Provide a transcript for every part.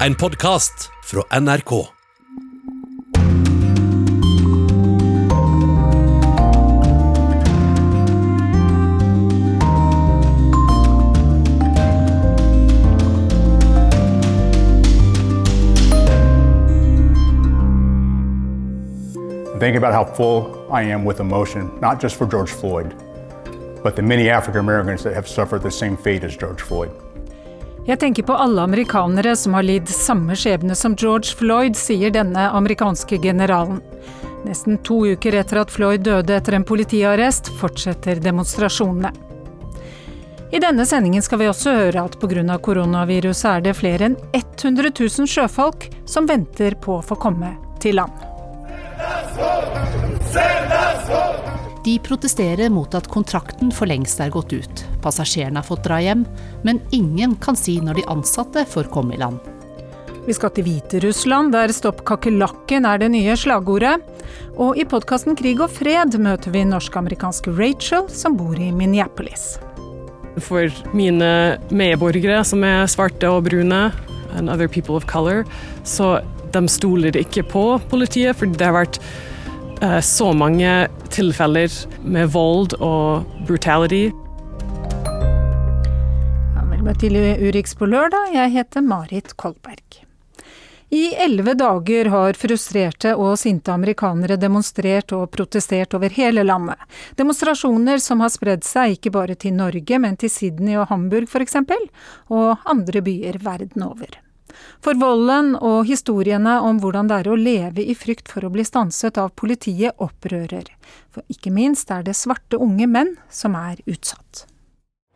En podkast fra NRK. Think about how full I am with emotion, not just for George Floyd, but the many African Americans that have suffered the same fate as George Floyd. Jeg tenker på alle amerikanere som har lidd samme skjebne som George Floyd, sier denne amerikanske generalen. Nesten to uker etter at Floyd døde etter en politiarrest, fortsetter demonstrasjonene. I denne sendingen skal vi også høre at pga. koronaviruset er det flere enn 100 000 sjøfolk som venter på å få komme til land. De protesterer mot at kontrakten for lengst er gått ut. Passasjerene har fått dra hjem, men ingen kan si når de ansatte får komme i land. Vi skal til Hviterussland, der 'stopp kakerlakken' er det nye slagordet. Og i podkasten Krig og fred møter vi norsk-amerikanske Rachel, som bor i Minneapolis. For mine medborgere som er svarte og brune, and other people of color, så de stoler ikke på politiet, for det har vært så mange tilfeller med vold og brutality. Velkommen til Urix på lørdag, jeg heter Marit Kolberg. I elleve dager har frustrerte og sinte amerikanere demonstrert og protestert over hele landet. Demonstrasjoner som har spredd seg ikke bare til Norge, men til Sydney og Hamburg f.eks., og andre byer verden over. For volden og historiene om hvordan det er å leve i frykt for å bli stanset av politiet, opprører. For ikke minst er det svarte unge menn som er utsatt.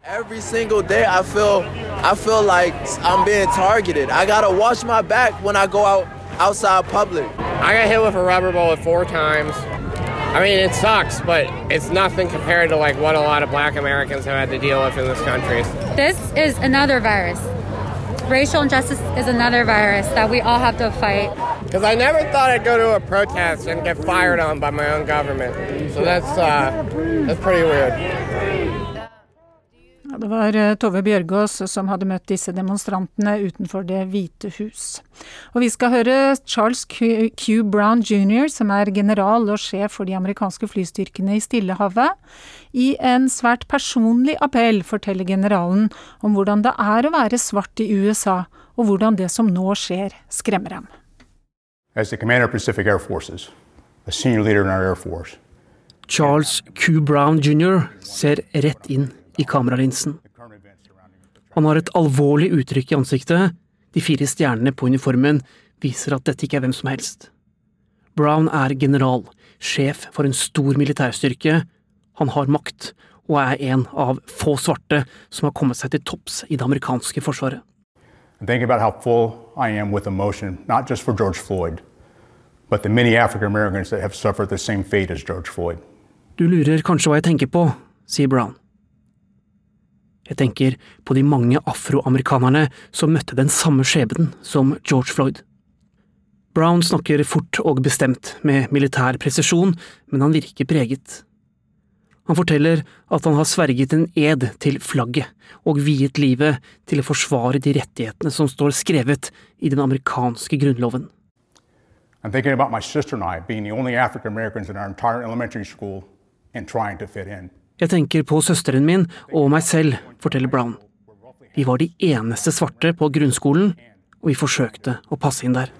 Every single day I feel I feel like I'm being targeted. I gotta watch my back when I go out outside public. I got hit with a rubber bullet four times. I mean, it sucks, but it's nothing compared to like what a lot of black Americans have had to deal with in this country. This is another virus. Racial injustice is another virus that we all have to fight. Because I never thought I'd go to a protest and get fired on by my own government. So that's uh, that's pretty weird. Ja, det var eh, Tove Bjørgaas som hadde møtt disse demonstrantene utenfor Det hvite hus. Og vi skal høre Charles Q, Q. Brown jr., som er general og sjef for de amerikanske flystyrkene i Stillehavet. I en svært personlig appell forteller generalen om hvordan det er å være svart i USA, og hvordan det som nå skjer, skremmer ham. As the commander of Pacific Air Forces, a senior leader in our Air Force, Charles Q. Brown jr. ser rett inn i kameralinsen. Han har et alvorlig uttrykk i ansiktet, de fire stjernene på uniformen viser at dette ikke er hvem som helst. Brown er general, sjef for en stor militærstyrke, han har makt, og er en av få svarte som har kommet seg til topps i det amerikanske forsvaret. think about how full I am with emotion, not just for George Floyd, but the many African Americans that have suffered the same fate as George Floyd. Du lurer kanskje hva jeg tenker på, sier Brown. Jeg tenker på de mange afroamerikanerne som møtte den samme skjebnen som George Floyd. Brown snakker fort og bestemt, med militær presisjon, men han virker preget. Han forteller at han har sverget en ed til flagget og viet livet til å forsvare de rettighetene som står skrevet i den amerikanske grunnloven. I'm thinking about my sister and I being the only African Americans in our entire elementary school and trying fit in. Jeg tenker på søsteren min og meg selv, forteller Brown. Vi var de eneste svarte på grunnskolen, og vi forsøkte å passe inn der.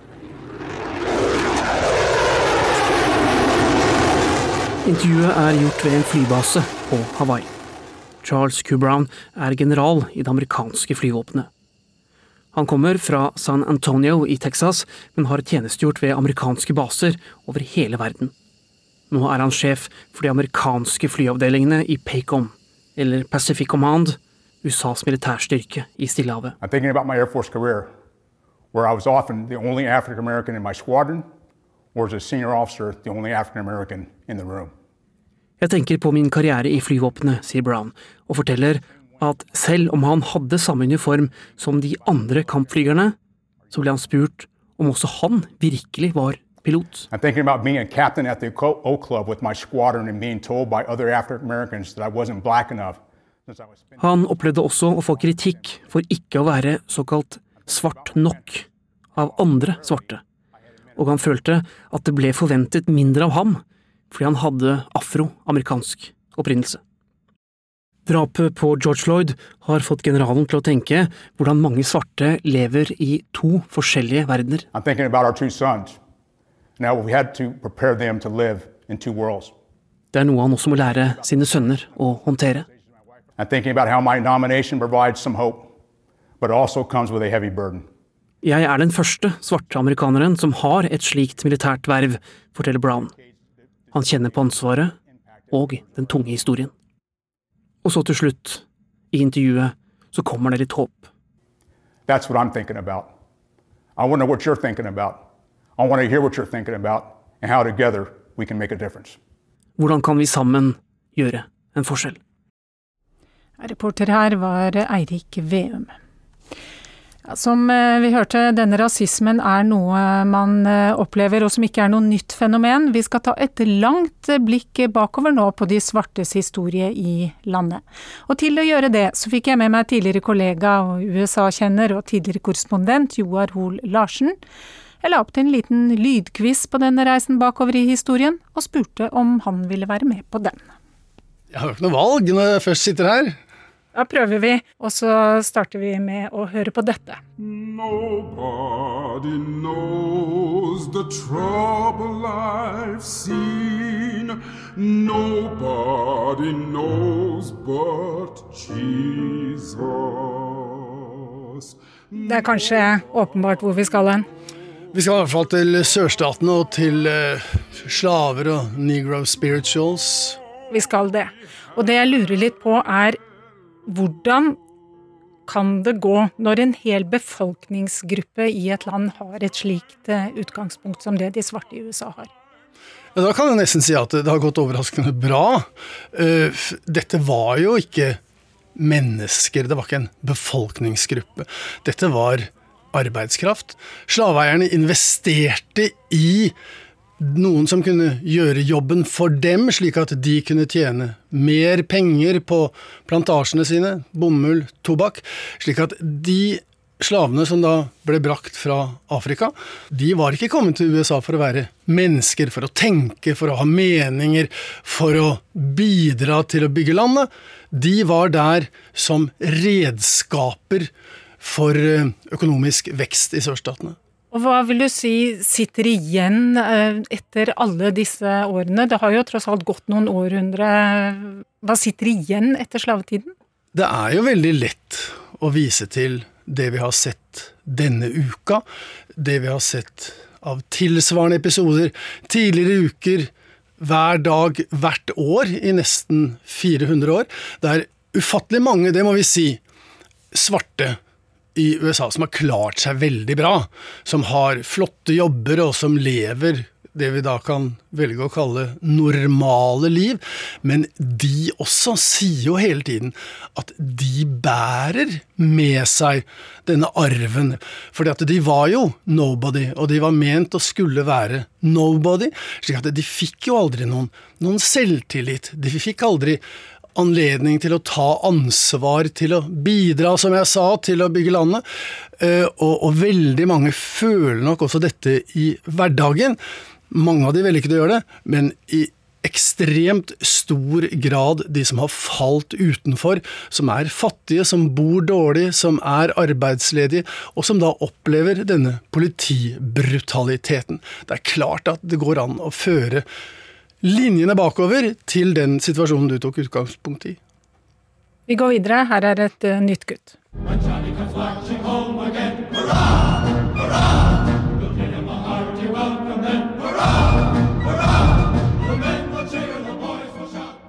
Intervjuet er gjort ved en flybase på Hawaii. Charles Q. Brown er general i det amerikanske flyvåpenet. Han kommer fra San Antonio i Texas, men har tjenestegjort ved amerikanske baser over hele verden. Nå er han sjef for de amerikanske flyavdelingene i PACOM, eller Pacific Command, USAs militærstyrke i Stillehavet. I'm thinking about my Air Force career, where I was often the only African American in my squadron, or as a senior officer, the only African American in the room. Jeg tenker på min karriere i flyvåpenet, sier Brown, og forteller at selv om han hadde samme uniform som de andre kampflygerne, så ble han spurt om også han virkelig var pilot. I'm thinking about being a captain at the O Club with my squadron and being told by other African Americans that I wasn't black enough Han opplevde også å få kritikk for ikke å være såkalt svart nok, av andre svarte, og han følte at det ble forventet mindre av ham fordi han hadde afroamerikansk opprinnelse. Drapet på George Floyd har fått generalen til å tenke hvordan mange svarte lever i to forskjellige verdener. I'm thinking about our two sons. Now we had to prepare them to live in two worlds. Det er noe han også må lære sine sønner å håndtere. I'm thinking about how my nomination provides some hope, but it also comes with a heavy burden. Jeg er den første svarte amerikaneren som har et slikt militært verv, forteller Brown. Han kjenner på ansvaret og den tunge historien. Og så til slutt, i intervjuet, så kommer det litt håp. That's what I'm thinking about. I know what you're thinking about. I want to hear what you're thinking about and how together we can make a difference. Hvordan kan vi sammen gjøre en forskjell? Reporter her var Eirik Veum. Som eh, vi hørte, denne rasismen er noe man eh, opplever og som ikke er noe nytt fenomen. Vi skal ta et langt blikk bakover nå på de svartes historie i landet. Og til å gjøre det, så fikk jeg med meg tidligere kollega og USA-kjenner og tidligere korrespondent Joar Hoel Larsen. Jeg la opp til en liten lydquiz på denne reisen bakover i historien, og spurte om han ville være med på den. Jeg har jo ikke noe valg når jeg først sitter her. Da prøver vi, og så starter vi med å høre på dette. Nobody knows the trouble I've seen. Nobody knows but Jesus. Det er kanskje åpenbart hvor vi skal hen. Vi skal i hvert fall til sørstatene og til uh, slaver og negro spirituals. Vi skal det. Og det jeg lurer litt på, er hvordan kan det gå når en hel befolkningsgruppe i et land har et slikt eh, utgangspunkt som det de svarte i USA har? Ja, da kan jeg nesten si at det har gått overraskende bra. Eh, dette var jo ikke mennesker, det var ikke en befolkningsgruppe. Dette var arbeidskraft. Slaveeierne investerte i noen som kunne gjøre jobben for dem, slik at de kunne tjene mer penger på plantasjene sine, bomull, tobakk, slik at de slavene som da ble brakt fra Afrika, de var ikke kommet til USA for å være mennesker, for å tenke, for å ha meninger, for å bidra til å bygge landet. De var der som redskaper for eh, økonomisk vekst i sørstatene. Og hva vil du si sitter igjen eh, etter alle disse årene? Det har jo tross alt gått noen århundre. Hva sitter igjen etter slavetiden? Det er jo veldig lett å vise til det vi har sett denne uka. Det vi har sett av tilsvarende episoder tidligere uker, hver dag, hvert år i nesten 400 år. Det er ufattelig mange, det må vi si, svarte i USA som har klart seg veldig bra, som har flotte jobber og som lever det vi da kan velge å kalle normale liv, men de også sier jo hele tiden at de bærer med seg denne arven. Fordi at de var jo nobody, og de var ment å skulle være nobody. slik at de fikk jo aldri noen, noen selvtillit. De fikk aldri anledning til å ta ansvar, til å bidra, som jeg sa, til å bygge landet. Eh, og, og veldig mange føler nok også dette i hverdagen. Mange av de å gjøre det, men i ekstremt stor grad de som har falt utenfor, som er fattige, som bor dårlig, som er arbeidsledige, og som da opplever denne politibrutaliteten. Det er klart at det går an å føre linjene bakover til den situasjonen du tok utgangspunkt i. Vi går videre. Her er et uh, nytt kutt.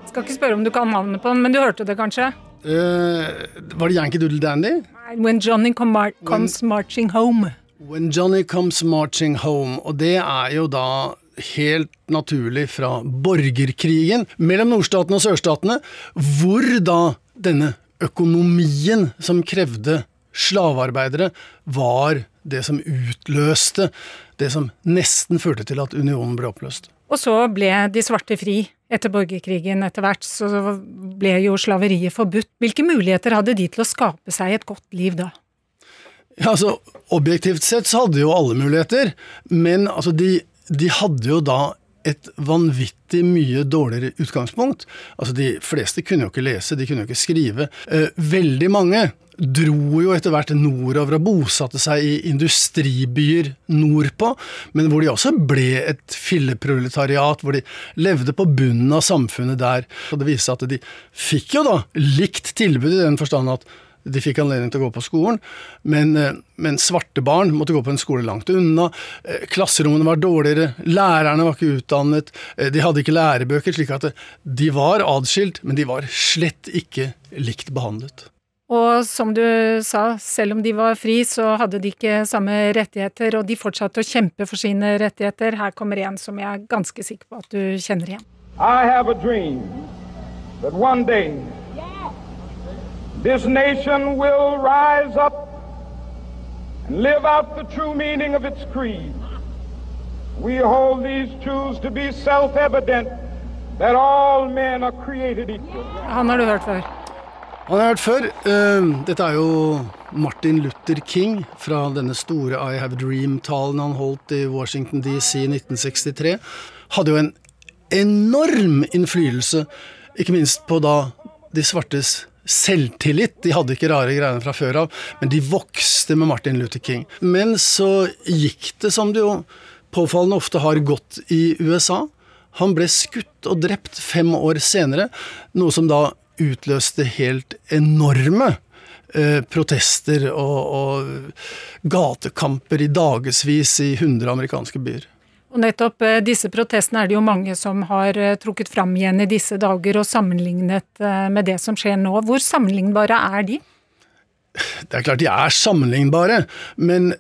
Skal ikke spørre om du kan navnet på den, men du hørte det kanskje? Uh, var det Yankee Doodle Dandy? When Johnny come mar comes marching home. When Johnny comes marching home. Og det er jo da helt naturlig fra borgerkrigen mellom nordstatene og sørstatene, hvor da denne økonomien som krevde slavearbeidere, var det som utløste det som nesten førte til at unionen ble oppløst. Og så ble de svarte fri etter borgerkrigen etter hvert, så ble jo slaveriet forbudt. Hvilke muligheter hadde de til å skape seg et godt liv da? Ja, altså, Objektivt sett så hadde jo alle muligheter, men altså, de, de hadde jo da et vanvittig mye dårligere utgangspunkt. Altså, De fleste kunne jo ikke lese, de kunne jo ikke skrive. Eh, veldig mange dro jo etter hvert nordover og bosatte seg i industribyer nordpå, men hvor de også ble et filleproletariat, hvor de levde på bunnen av samfunnet der. Og det viste seg at de fikk jo da likt tilbud i den forstand at de fikk anledning til å gå på skolen, men, eh, men, svarte barn måtte gå på en skole langt unna. Eh, klasserommene var dårligere, lærerne var ikke utdannet, eh, de hadde ikke lærebøker, slik at de var adskilt, men de var slett ikke likt behandlet. Og som du sa, selv om de var fri, så hadde de ikke samme rettigheter, og de fortsatte å kjempe for sine rettigheter. Her kommer en som jeg er ganske sikker på at du kjenner igjen. I have a dream that one day This nation will rise up and live out the true meaning of its creed. We hold these truths to be self-evident that all men are created equal. Han har du hørt før. Han har hørt før. Uh, dette er jo Martin Luther King fra denne store I Have a Dream-talen han holdt i Washington DC i 1963. Hadde jo en enorm innflytelse, ikke minst på da de svartes selvtillit. De hadde ikke rare greiene fra før av, men de vokste med Martin Luther King. Men så gikk det som det jo påfallende ofte har gått i USA. Han ble skutt og drept fem år senere, noe som da utløste helt enorme eh, protester og, og gatekamper i dagevis i 100 amerikanske byer. Og nettopp eh, disse protestene er det jo mange som har eh, trukket fram igjen i disse dager og sammenlignet eh, med det som skjer nå. Hvor sammenlignbare er de? Det er klart de er sammenlignbare, men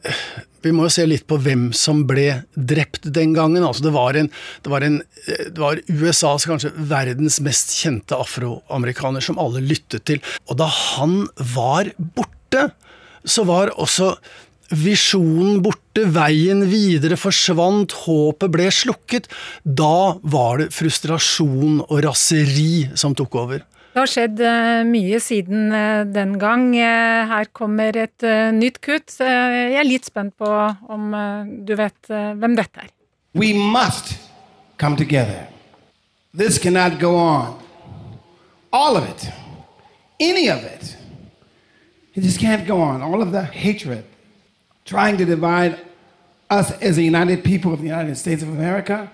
vi må jo se litt på hvem som ble drept den gangen. Altså det, var en, det, var en, det var USAs kanskje verdens mest kjente afroamerikaner som alle lyttet til. Og da han var borte, så var også visjonen borte, veien videre forsvant, håpet ble slukket. Da var det frustrasjon og raseri som tok over. Det har skjedd eh, mye siden eh, den gang. Eh, her kommer et nytt kutt. Jeg er litt spent på om du vet hvem dette er. We must come together. This cannot go on. All of it. Any of it. It just can't go on. All of the hatred. Trying to divide us as a united people of the United States of America.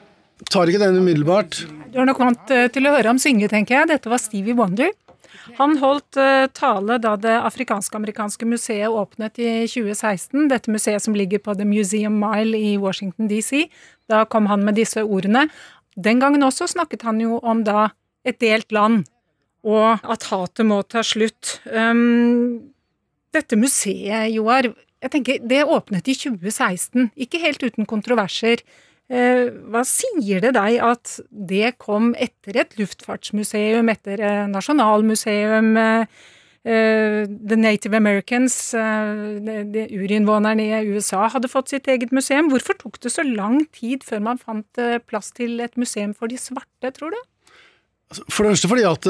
Tar ikke den umiddelbart. Du er nok vant eh, til å høre ham synge, tenker jeg. Dette var Stevie Wonder. Han holdt uh, tale da det afrikansk-amerikanske museet åpnet i 2016. Dette museet som ligger på The Museum Mile i Washington DC. Da kom han med disse ordene. Den gangen også snakket han jo om da et delt land, og at hatet må ta slutt. Um, dette museet, Joar, jeg tenker, Det åpnet i 2016, ikke helt uten kontroverser. Eh, hva sier det deg at det kom etter et luftfartsmuseum, etter et nasjonalmuseum, eh, The Native Americans, urinnvånerne i USA, hadde fått sitt eget museum. Hvorfor tok det så lang tid før man fant plass til et museum for de svarte, tror du? Altså, for det første fordi at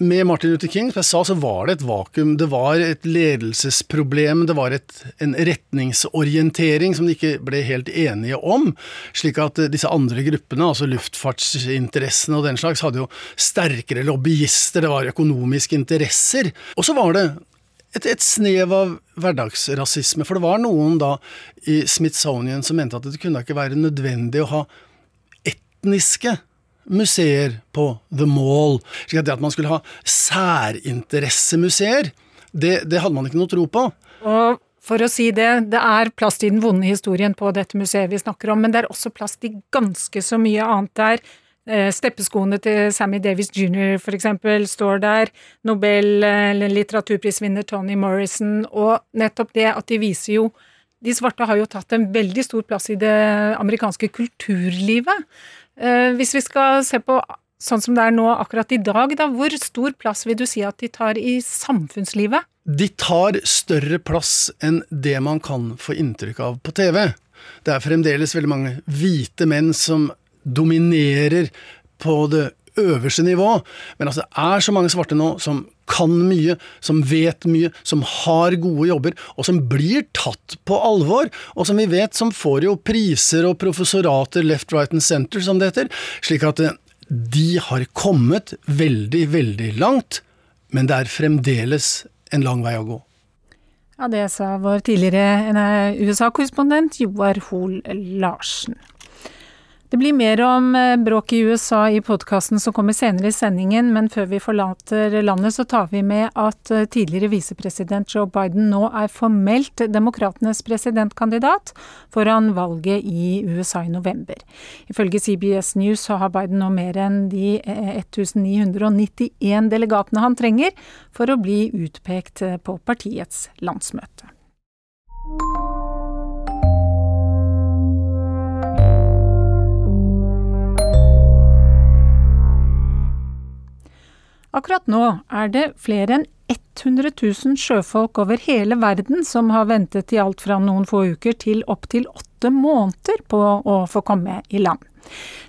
med Martin Luther King, som jeg sa, så var det et vakuum. Det var et ledelsesproblem, det var et, en retningsorientering som de ikke ble helt enige om. Slik at disse andre gruppene, altså luftfartsinteressene og den slags, hadde jo sterkere lobbyister, det var økonomiske interesser. Og så var det et, et, snev av hverdagsrasisme, for det var noen da i Smithsonian som mente at det kunne ikke være nødvendig å ha etniske museer på The Mall. Så det at man skulle ha særinteressemuseer, det, det hadde man ikke noe tro på. Og for å si det, det er plass til den vonde historien på dette museet vi snakker om, men det er også plass til ganske så mye annet der. Eh, steppeskoene til Sammy Davis jr. for eksempel står der. Nobel- eller litteraturprisvinner Tony Morrison. Og nettopp det at de viser jo De svarte har jo tatt en veldig stor plass i det amerikanske kulturlivet. Eh, hvis vi skal se på sånn som det er nå akkurat i dag, da, hvor stor plass vil du si at de tar i samfunnslivet? De tar større plass enn det man kan få inntrykk av på TV. Det er fremdeles veldig mange hvite menn som dominerer på det øverste nivå, men altså det er så mange svarte nå som kan mye, som vet mye, som har gode jobber, og som blir tatt på alvor, og som vi vet som får jo priser og professorater left, right and center, som det heter. Slik at eh, de har kommet veldig, veldig langt, men det er fremdeles en lang vei å gå. Ja, det sa vår tidligere USA-korrespondent Joar Hoel Larsen. Det blir mer om eh, bråk i USA i podkasten som kommer senere i sendingen, men før vi forlater landet så tar vi med at eh, tidligere visepresident Joe Biden nå er formelt demokratenes presidentkandidat foran valget i USA i november. Ifølge CBS News så har Biden nå mer enn de 1991 eh, delegatene han trenger for å bli utpekt på partiets landsmøte. Akkurat nå er det flere enn 100 000 sjøfolk over hele verden som har ventet i alt fra noen få uker til opptil åtte måneder på å få komme i land.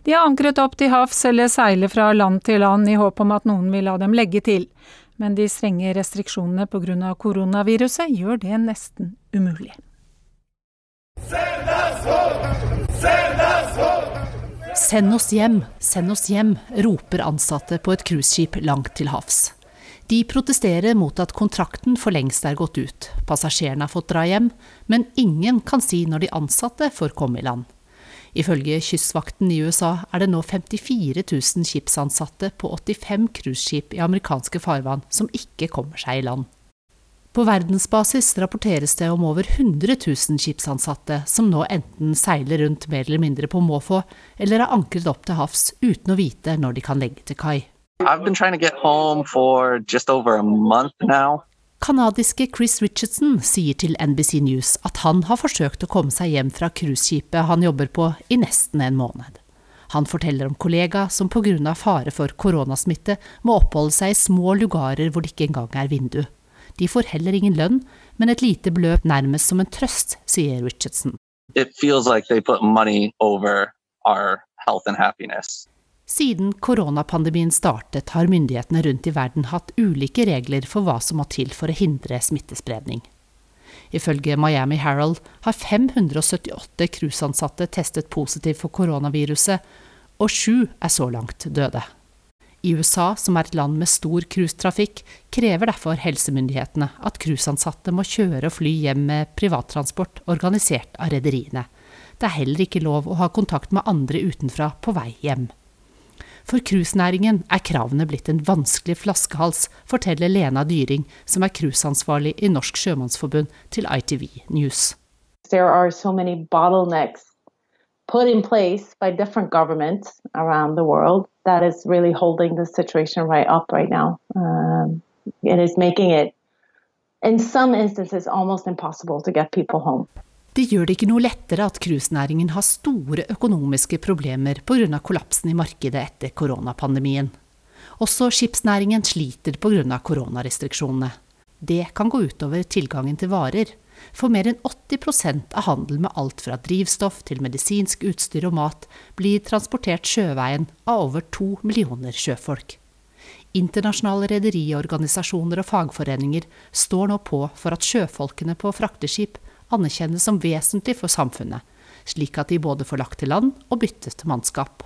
De har ankret opp til havs eller seiler fra land til land i håp om at noen vil la dem legge til, men de strenge restriksjonene pga. koronaviruset gjør det nesten umulig. Send oss home! Send oss hjem, send oss hjem, roper ansatte på et cruiseskip langt til havs. De protesterer mot at kontrakten for lengst er gått ut, passasjerene har fått dra hjem, men ingen kan si når de ansatte får komme i land. Ifølge Kystvakten i USA er det nå 54 000 skipsansatte på 85 cruiseskip i amerikanske farvann som ikke kommer seg i land. På verdensbasis rapporteres det om over 100 000 skipsansatte som nå enten seiler rundt mer eller mindre på måfå, eller har ankret opp til havs uten å vite når de kan legge til kai. Kanadiske Chris Richardson sier til NBC News at han har forsøkt å komme seg hjem fra cruiseskipet han jobber på i nesten en måned. Han forteller om kollega som pga. fare for koronasmitte må oppholde seg i små lugarer hvor det ikke engang er vindu. De får heller ingen lønn, men et lite beløp nærmest som en trøst, sier Richardson. Like Siden koronapandemien startet, har myndighetene rundt i verden hatt ulike regler for hva som må til for å hindre smittespredning. Ifølge Miami Herald har 578 cruiseansatte testet positivt for koronaviruset, og sju er så langt døde. I USA, som er et land med stor cruisetrafikk, krever derfor helsemyndighetene at cruiseansatte må kjøre og fly hjem med privattransport organisert av rederiene. Det er heller ikke lov å ha kontakt med andre utenfra på vei hjem. For cruisenæringen er kravene blitt en vanskelig flaskehals, forteller Lena Dyring, som er cruiseansvarlig i Norsk Sjømannsforbund, til ITV News. There are so many bottlenecks put in place by different governments around the world that is really holding the situation right up right now. Um, it is making it, in some instances, almost impossible to get people home. Det gjør det ikke noe lettere at cruisenæringen har store økonomiske problemer pga. kollapsen i markedet etter koronapandemien. Også skipsnæringen sliter pga. koronarestriksjonene. Det kan gå utover tilgangen til varer. For mer enn 80% av handelen med alt fra drivstoff til medisinsk utstyr og mat blir transportert sjøveien av over to millioner sjøfolk. Internasjonale rederiorganisasjoner og fagforeninger står nå på for at sjøfolkene på frakteskip anerkjennes som vesentlig for samfunnet, slik at de både får lagt til land og byttet mannskap.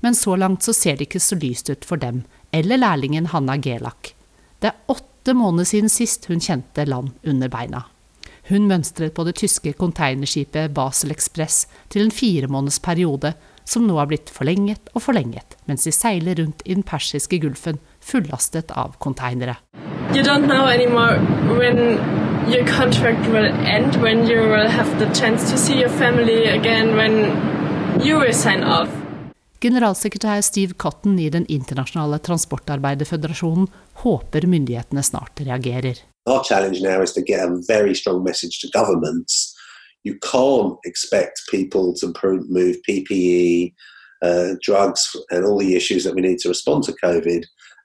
Men så langt så ser det ikke så lyst ut for dem, eller lærlingen Hanna Gelak. Det er åtte måneder siden sist hun kjente land under beina. Hun mønstret på det tyske konteinerskipet Basel Express til en firemånedsperiode, som nå er blitt forlenget og forlenget, mens de seiler rundt i den persiske gulfen fullastet av konteinere. You don't know anymore when your contract will end, when you will have the chance to see your family again, when you will sign off. Generalsekretær Steve Cotton i Den internasjonale transportarbeiderføderasjonen håper myndighetene snart reagerer. Our challenge now is to get a very strong message to governments. You can't expect people to move PPE, uh, drugs, and all the issues that we need to respond to COVID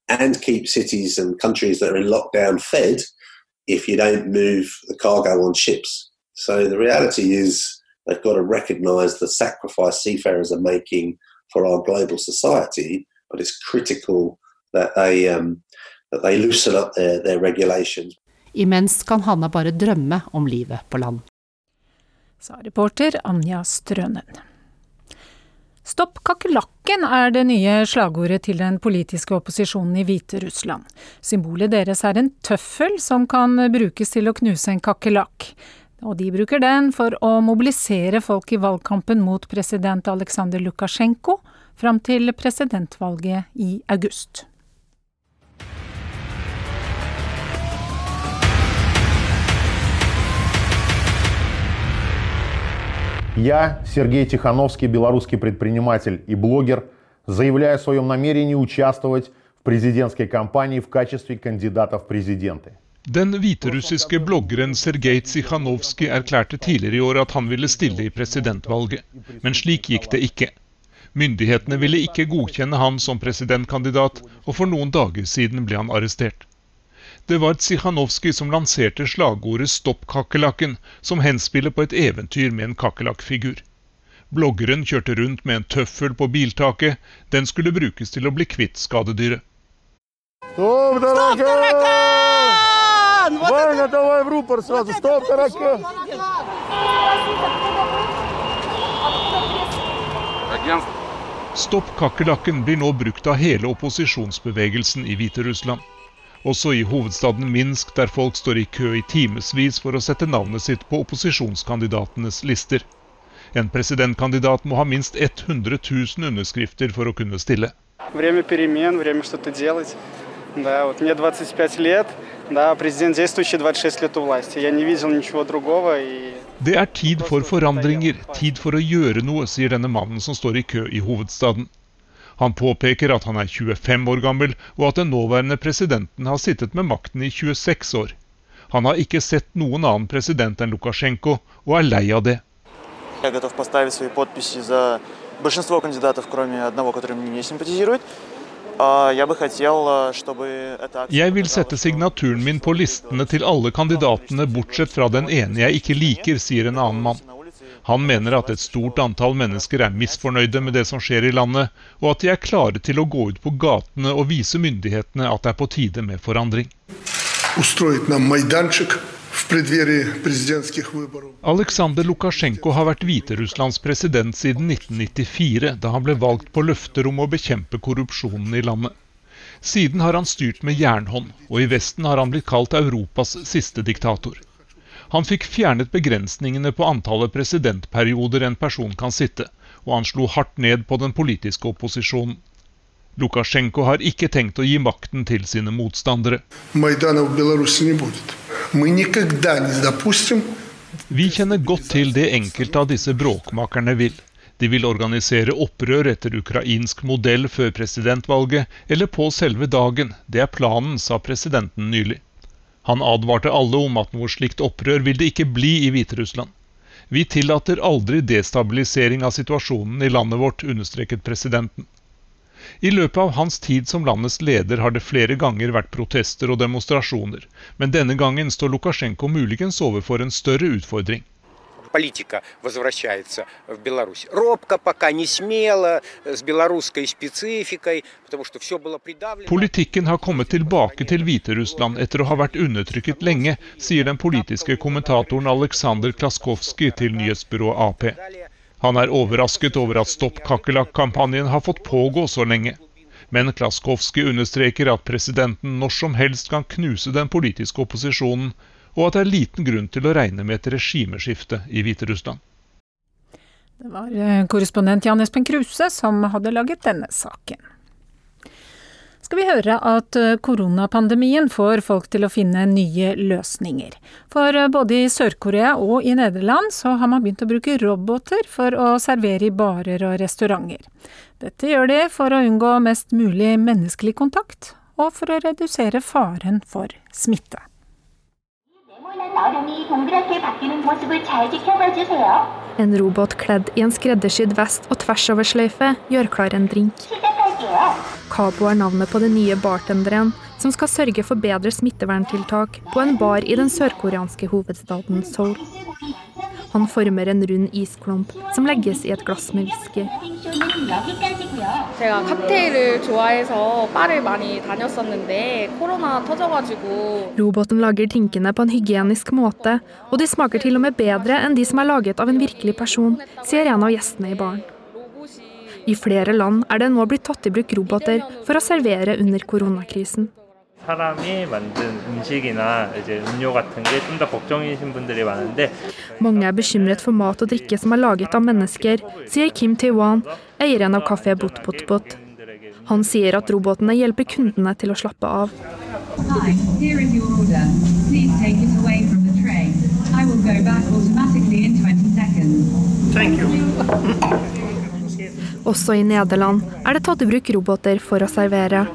and keep cities and countries that are in lockdown fed if you don't move the cargo on ships. So the reality is they've got to recognise the sacrifice seafarers are making for our global society, but it's critical that they um, that they loosen up their, their regulations. Imens kan Hanna bare drømme om livet på land. Sa reporter Anja Strønen. Stopp kakerlakken er det nye slagordet til den politiske opposisjonen i Hviterussland. Symbolet deres er en tøffel som kan brukes til å knuse en kakerlakk. Og de bruker den for å mobilisere folk i valgkampen mot president Aleksandr Lukasjenko fram til presidentvalget i august. Я, Сергей Тихановский, белорусский предприниматель и блогер, заявляю о своем намерении участвовать в президентской кампании в качестве кандидата в президенты. Den hviterussiske bloggeren Sergej Tsikhanovskij erklærte tidligere i år at han ville stille i presidentvalget, men slik gikk det ikke. Myndighetene ville ikke godkjenne han som presidentkandidat, og for noen dager siden ble han arrestert. Det var Tsikhanovskij som lanserte slagordet 'Stopp kakerlakken', som henspiller på et eventyr med en kakerlakkfigur. Bloggeren kjørte rundt med en tøffel på biltaket. Den skulle brukes til å bli kvitt skadedyret. Стоп, таракан! Ваня, давай в рупор сразу. Стоп, таракан! Stopp kakerlakken blir nå brukt av hele opposisjonsbevegelsen i Hviterussland. Også i hovedstaden Minsk, der folk står i kø i timevis for å sette navnet sitt på opposisjonskandidatenes lister. En presidentkandidat må ha minst 100 000 underskrifter for å kunne stille. Время перемен, время что-то делать. Да, вот мне 25 лет, да, президент действующий 26 лет у власти. Я не видел ничего другого. И... Det er tid for forandringer, tid for å gjøre noe, sier denne mannen som står i kø i hovedstaden. Han påpeker at han er 25 år gammel, og at den nåværende presidenten har sittet med makten i 26 år. Han har ikke sett noen annen president enn Lukasjenko, og er lei av det. Я готов поставить свои подписи за большинство кандидатов, кроме одного, который мне не симпатизирует. Я бы хотел, чтобы эта Jeg vil sette signaturen min på listene til alle kandidatene, bortsett fra den ene jeg ikke liker, sier en annen mann. Han mener at et stort antall mennesker er misfornøyde med det som skjer i landet, og at de er klare til å gå ut på gatene og vise myndighetene at det er på tide med forandring. Aleksandr Lukasjenko har vært Hviterusslands president siden 1994, da han ble valgt på løfter om å bekjempe korrupsjonen i landet. Siden har han styrt med jernhånd, og i Vesten har han blitt kalt Europas siste diktator. Han fikk fjernet begrensningene på antallet presidentperioder en person kan sitte, og han slo hardt ned på den politiske opposisjonen. Lukasjenko har ikke tenkt å gi makten til sine motstandere. Vi kjenner godt til det enkelte av disse bråkmakerne vil. De vil organisere opprør etter ukrainsk modell før presidentvalget eller på selve dagen. Det er planen, sa presidenten nylig. Han advarte alle om at noe slikt opprør vil det ikke bli i Hviterussland. Vi tillater aldri destabilisering av situasjonen i landet vårt, understreket presidenten. I løpet av hans tid som landets leder har det flere ganger vært protester og demonstrasjoner, men denne gangen står Lukasjenko muligens overfor en større utfordring политика возвращается в Беларусь. Робко пока, не смело, с белорусской спецификой, потому что все было придавлено. Politikken har kommet tilbake til Hviterussland etter å ha vært undertrykket lenge, sier den politiske kommentatoren Aleksandr Klaskovskij til nyhetsbyrået AP. Han er overrasket over at Stopp kakerlakk-kampanjen har fått pågå så lenge. Men Klaskovskij understreker at presidenten når som helst kan knuse den politiske opposisjonen, og at det er liten grunn til å regne med et regimeskifte i Hviterussland. Det var eh, korrespondent Jan Espen Kruse som hadde laget denne saken. Skal vi høre at eh, koronapandemien får folk til å finne nye løsninger. For eh, både i Sør-Korea og i Nederland så har man begynt å bruke roboter for å servere i barer og restauranter. Dette gjør de for å unngå mest mulig menneskelig kontakt, og for å redusere faren for smitte. 얼음이 동그랗게 바뀌는 모습을 잘 지켜봐 주세요. En robot kledd i en skreddersydd vest og tversoversløyfe gjør klar en drink. 시작할게요. Cabo er navnet på den nye bartenderen som skal sørge for bedre smitteverntiltak på en bar i den sørkoreanske hovedstaden Seoul. Han former en rund isklump som legges i et glass med whisky. Roboten lager tinkene på en hygienisk måte, og de smaker til og med bedre enn de som er laget av en virkelig person, sier en av gjestene i baren. I flere land er det nå blitt tatt i bruk roboter for å servere under koronakrisen. 사람이 만든 음식이나 이제 음료 같은 게 좀 더 걱정이신 분들이 많은데 Mange er bekymret for mat og drikke som er laget av mennesker, sier Kim Tae-wan, eieren av kafé Bot Bot Bot. Han sier at robotene hjelper kundene til å slappe av. Hi, here is your order. Please take it away from the tray. I will go back automatically in 20 seconds. Thank you. Også i Nederland er det tatt i bruk roboter for å servere.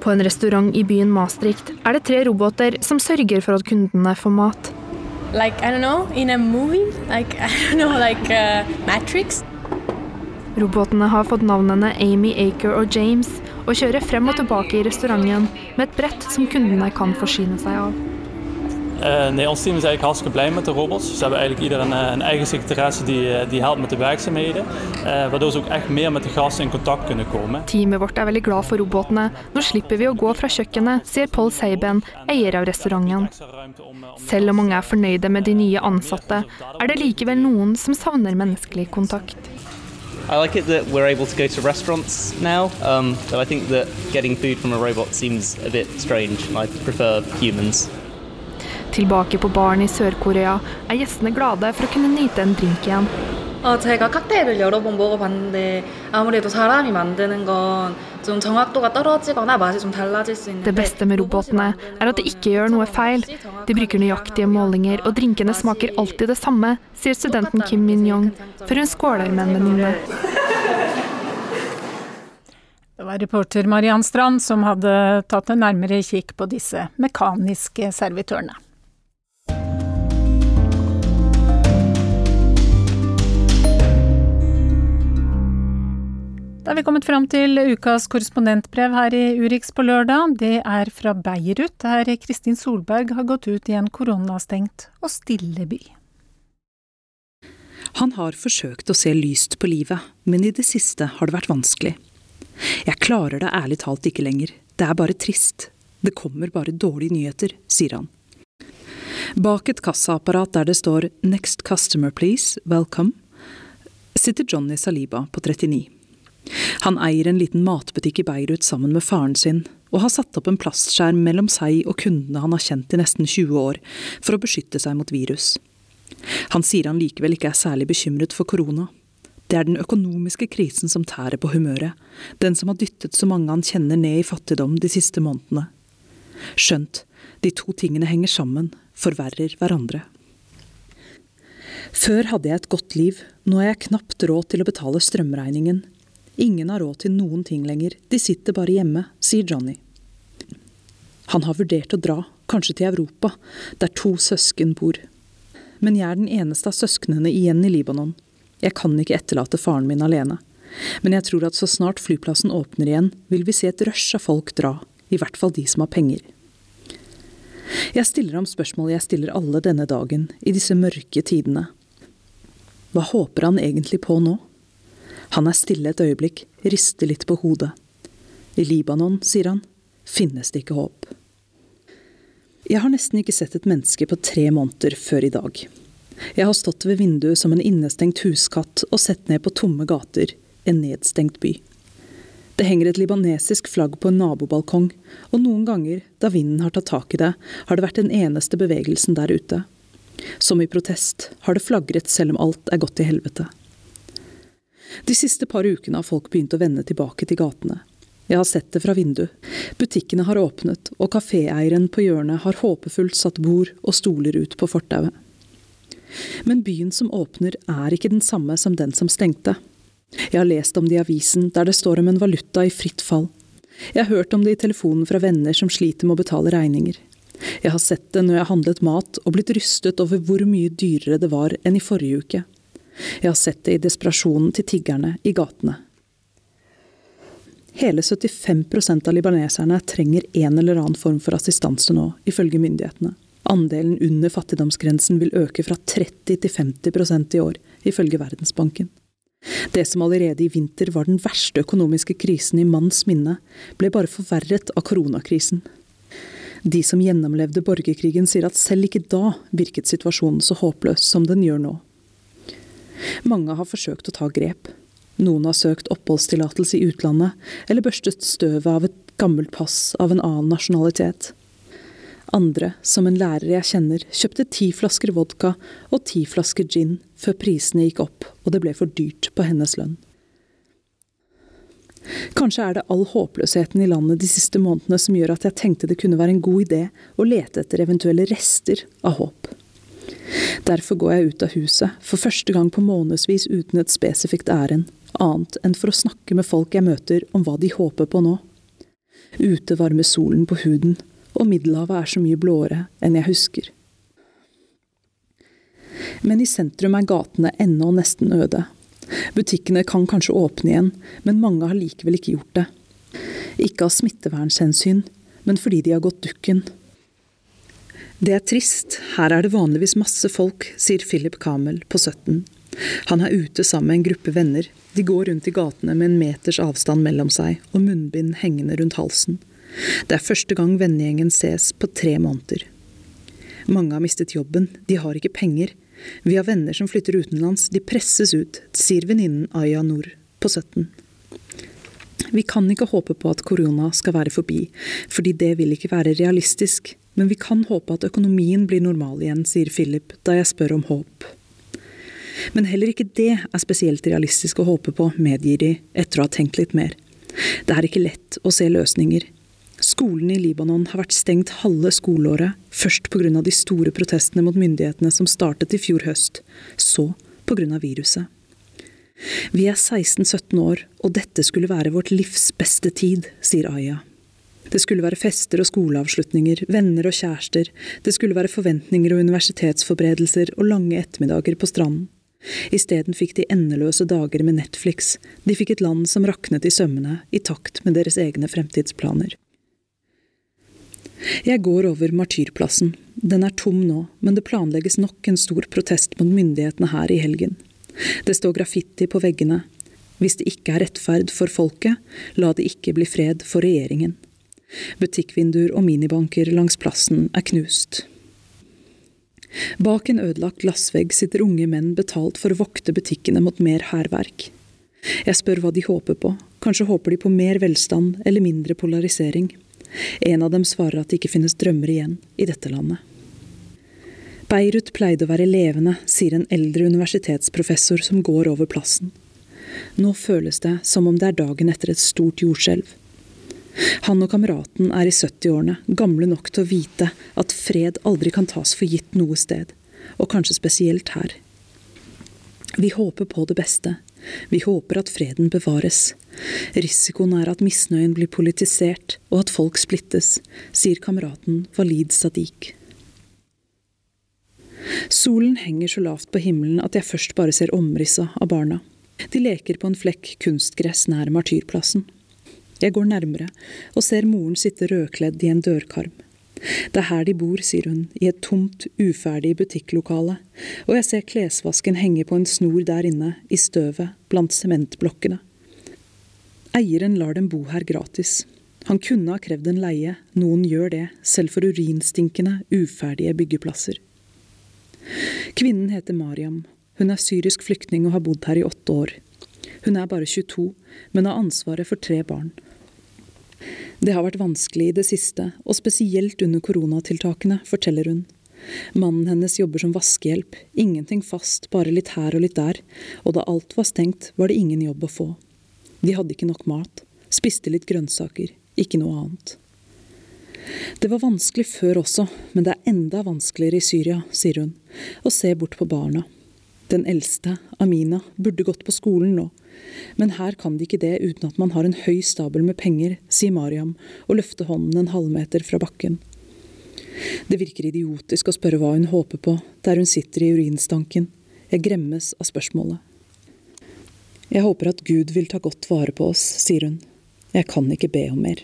På en restaurant i byen Maastricht er det tre roboter som sørger for at kundene får mat. like I don't know in a movie like I don't know like uh, Matrix Robotene har fått navnene Amy, Aker og James, og kjører frem og tilbake i restauranten med et brett som kundene kan forsyne seg av. Uh, nee, ons team is eigenlijk hartstikke blij met de robots. Ze hebben eigenlijk ieder een, eh, een eigen secretaresse die, eh, die helpt met de werkzaamheden. Waardoor ze ook echt meer met de gasten in contact kunnen komen. Teamet vårt er veldig glad for robotene. Nå slipper vi å gå fra kjøkkenet, sier Paul Seiben, eier av restauranten. Selv om mange er fornøyde med de nye ansatte, er det likevel noen som savner menneskelig kontakt. I like it that we're able to go to restaurants now, um, but I think that getting food from a robot seems a bit strange. I prefer humans. Tilbake på baren i Sør-Korea er gjestene glade for å kunne nyte en drink igjen. 어, 제가 칵테일을 여러 번 먹어봤는데 아무래도 사람이 만드는 건 좀 정확도가 떨어지거나 맛이 좀 달라질 수 있는데 Det beste med robotene er at de ikke gjør noe feil. De bruker nøyaktige målinger, og drinkene smaker alltid det samme, sier studenten Kim Min-yong før hun skåler med en venninne. Det var reporter Mariann Strand som hadde tatt en nærmere kikk på disse mekaniske servitørene. Da er vi kommet fram til ukas korrespondentbrev her i Urix på lørdag. Det er fra Beirut, der Kristin Solberg har gått ut i en koronastengt og stille by. Han har forsøkt å se lyst på livet, men i det siste har det vært vanskelig. Jeg klarer det ærlig talt ikke lenger. Det er bare trist. Det kommer bare dårlige nyheter, sier han. Bak et kassaapparat der det står 'Next customer please, welcome', sitter Johnny Saliba på 39. Han eier en liten matbutikk i Beirut sammen med faren sin, og har satt opp en plastskjerm mellom seg og kundene han har kjent i nesten 20 år, for å beskytte seg mot virus. Han sier han likevel ikke er særlig bekymret for korona. Det er den økonomiske krisen som tærer på humøret, den som har dyttet så mange han kjenner ned i fattigdom de siste månedene. Skjønt, de to tingene henger sammen, forverrer hverandre. Før hadde jeg et godt liv, nå har jeg knapt råd til å betale strømregningen. Ingen har råd til noen ting lenger, de sitter bare hjemme, sier Johnny. Han har vurdert å dra, kanskje til Europa, der to søsken bor. Men jeg er den eneste av søsknene igjen i Libanon. Jeg kan ikke etterlate faren min alene. Men jeg tror at så snart flyplassen åpner igjen, vil vi se et rush av folk dra, i hvert fall de som har penger. Jeg stiller ham spørsmål jeg stiller alle denne dagen, i disse mørke tidene. Hva håper han egentlig på nå? Han er stille et øyeblikk, rister litt på hodet. I Libanon, sier han, finnes det ikke håp. Jeg har nesten ikke sett et menneske på tre måneder før i dag. Jeg har stått ved vinduet som en innestengt huskatt og sett ned på tomme gater, en nedstengt by. Det henger et libanesisk flagg på en nabobalkong, og noen ganger, da vinden har tatt tak i det, har det vært den eneste bevegelsen der ute. Som i protest har det flagret selv om alt er gått til helvete. De siste par ukene har folk begynt å vende tilbake til gatene. Jeg har sett det fra vinduet. Butikkene har åpnet, og kaféeieren på hjørnet har håpefullt satt bord og stoler ut på fortauet. Men byen som åpner, er ikke den samme som den som stengte. Jeg har lest om det i avisen, der det står om en valuta i fritt fall. Jeg har hørt om det i telefonen fra venner som sliter med å betale regninger. Jeg har sett det når jeg har handlet mat og blitt rystet over hvor mye dyrere det var enn i forrige uke. Jeg har sett det i desperasjonen til tiggerne i gatene. Hele 75% av libaneserne trenger en eller annen form for assistanse nå, ifølge myndighetene. Andelen under fattigdomsgrensen vil øke fra 30 til 50% i år, ifølge Verdensbanken. Det som allerede i vinter var den verste økonomiske krisen i manns minne, ble bare forverret av koronakrisen. De som gjennomlevde borgerkrigen sier at selv ikke da virket situasjonen så håpløs som den gjør nå. Mange har forsøkt å ta grep. Noen har søkt oppholdstillatelse i utlandet, eller børstet støvet av et gammelt pass av en annen nasjonalitet. Andre, som en lærer jeg kjenner, kjøpte ti flasker vodka og ti flasker gin før prisene gikk opp og det ble for dyrt på hennes lønn. Kanskje er det all håpløsheten i landet de siste månedene som gjør at jeg tenkte det kunne være en god idé å lete etter eventuelle rester av håp. Derfor går jeg ut av huset, for første gang på månedsvis uten et spesifikt ærend, annet enn for å snakke med folk jeg møter om hva de håper på nå. Ute varmer solen på huden, og Middelhavet er så mye blåere enn jeg husker. Men i sentrum er gatene ennå nesten øde. Butikkene kan kanskje åpne igjen, men mange har likevel ikke gjort det. Ikke av smittevernhensyn, men fordi de har gått dukken. Det er trist, her er det vanligvis masse folk, sier Philip Kamel på 17. Han er ute sammen med en gruppe venner. De går rundt i gatene med en meters avstand mellom seg og munnbind hengende rundt halsen. Det er første gang vennegjengen ses på tre måneder. Mange har mistet jobben, de har ikke penger. Vi har venner som flytter utenlands, de presses ut, sier venninnen Aya Noor på 17. Vi kan ikke håpe på at korona skal være forbi, fordi det vil ikke være realistisk. Men vi kan håpe at økonomien blir normal igjen, sier Philip da jeg spør om håp. Men heller ikke det er spesielt realistisk å håpe på, medgir de etter å ha tenkt litt mer. Det er ikke lett å se løsninger, Skolene i Libanon har vært stengt halve skoleåret, først pga. de store protestene mot myndighetene som startet i fjor høst, så pga. viruset. Vi er 16-17 år, og dette skulle være vårt livs beste tid, sier Aya. Det skulle være fester og skoleavslutninger, venner og kjærester, det skulle være forventninger og universitetsforberedelser og lange ettermiddager på stranden. Isteden fikk de endeløse dager med Netflix, de fikk et land som raknet i sømmene, i takt med deres egne fremtidsplaner. Jeg går over Martyrplassen. Den er tom nå, men det planlegges nok en stor protest mot myndighetene her i helgen. Det står graffiti på veggene. Hvis det ikke er rettferd for folket, la det ikke bli fred for regjeringen. Butikkvinduer og minibanker langs plassen er knust. Bak en ødelagt glassvegg sitter unge menn betalt for å vokte butikkene mot mer hærverk. Jeg spør hva de håper på, kanskje håper de på mer velstand eller mindre polarisering. En av dem svarer at det ikke finnes drømmer igjen i dette landet. Beirut pleide å være levende, sier en eldre universitetsprofessor som går over plassen. Nå føles det som om det er dagen etter et stort jordskjelv. Han og kameraten er i 70-årene, gamle nok til å vite at fred aldri kan tas for gitt noe sted, og kanskje spesielt her. Vi håper på det beste, vi håper at freden bevares. Risikoen er at misnøyen blir politisert, og at folk splittes, sier kameraten Walid Sadiq. Solen henger så lavt på himmelen at jeg først bare ser omrisset av barna. De leker på en flekk kunstgress nær martyrplassen. Jeg går nærmere og ser moren sitte rødkledd i en dørkarm. Det er her de bor, sier hun, i et tomt, uferdig butikklokale, og jeg ser klesvasken henge på en snor der inne, i støvet, blant sementblokkene. Eieren lar dem bo her gratis. Han kunne ha krevd en leie, noen gjør det, selv for urinstinkende, uferdige byggeplasser. Kvinnen heter Mariam. Hun er syrisk flyktning og har bodd her i åtte år. Hun er bare 22, men har ansvaret for tre barn. Det har vært vanskelig i det siste, og spesielt under koronatiltakene, forteller hun. Mannen hennes jobber som vaskehjelp, ingenting fast, bare litt her og litt der, og da alt var stengt, var det ingen jobb å få. De hadde ikke nok mat, spiste litt grønnsaker, ikke noe annet. Det var vanskelig før også, men det er enda vanskeligere i Syria, sier hun, og ser bort på barna. Den eldste, Amina, burde gått på skolen nå, men her kan de ikke det uten at man har en høy stabel med penger, sier Mariam og løfter hånden en halvmeter fra bakken. Det virker idiotisk å spørre hva hun håper på, der hun sitter i urinstanken. Jeg gremmes av spørsmålet. Jeg håper at Gud vil ta godt vare på oss, sier hun. Jeg kan ikke be om mer.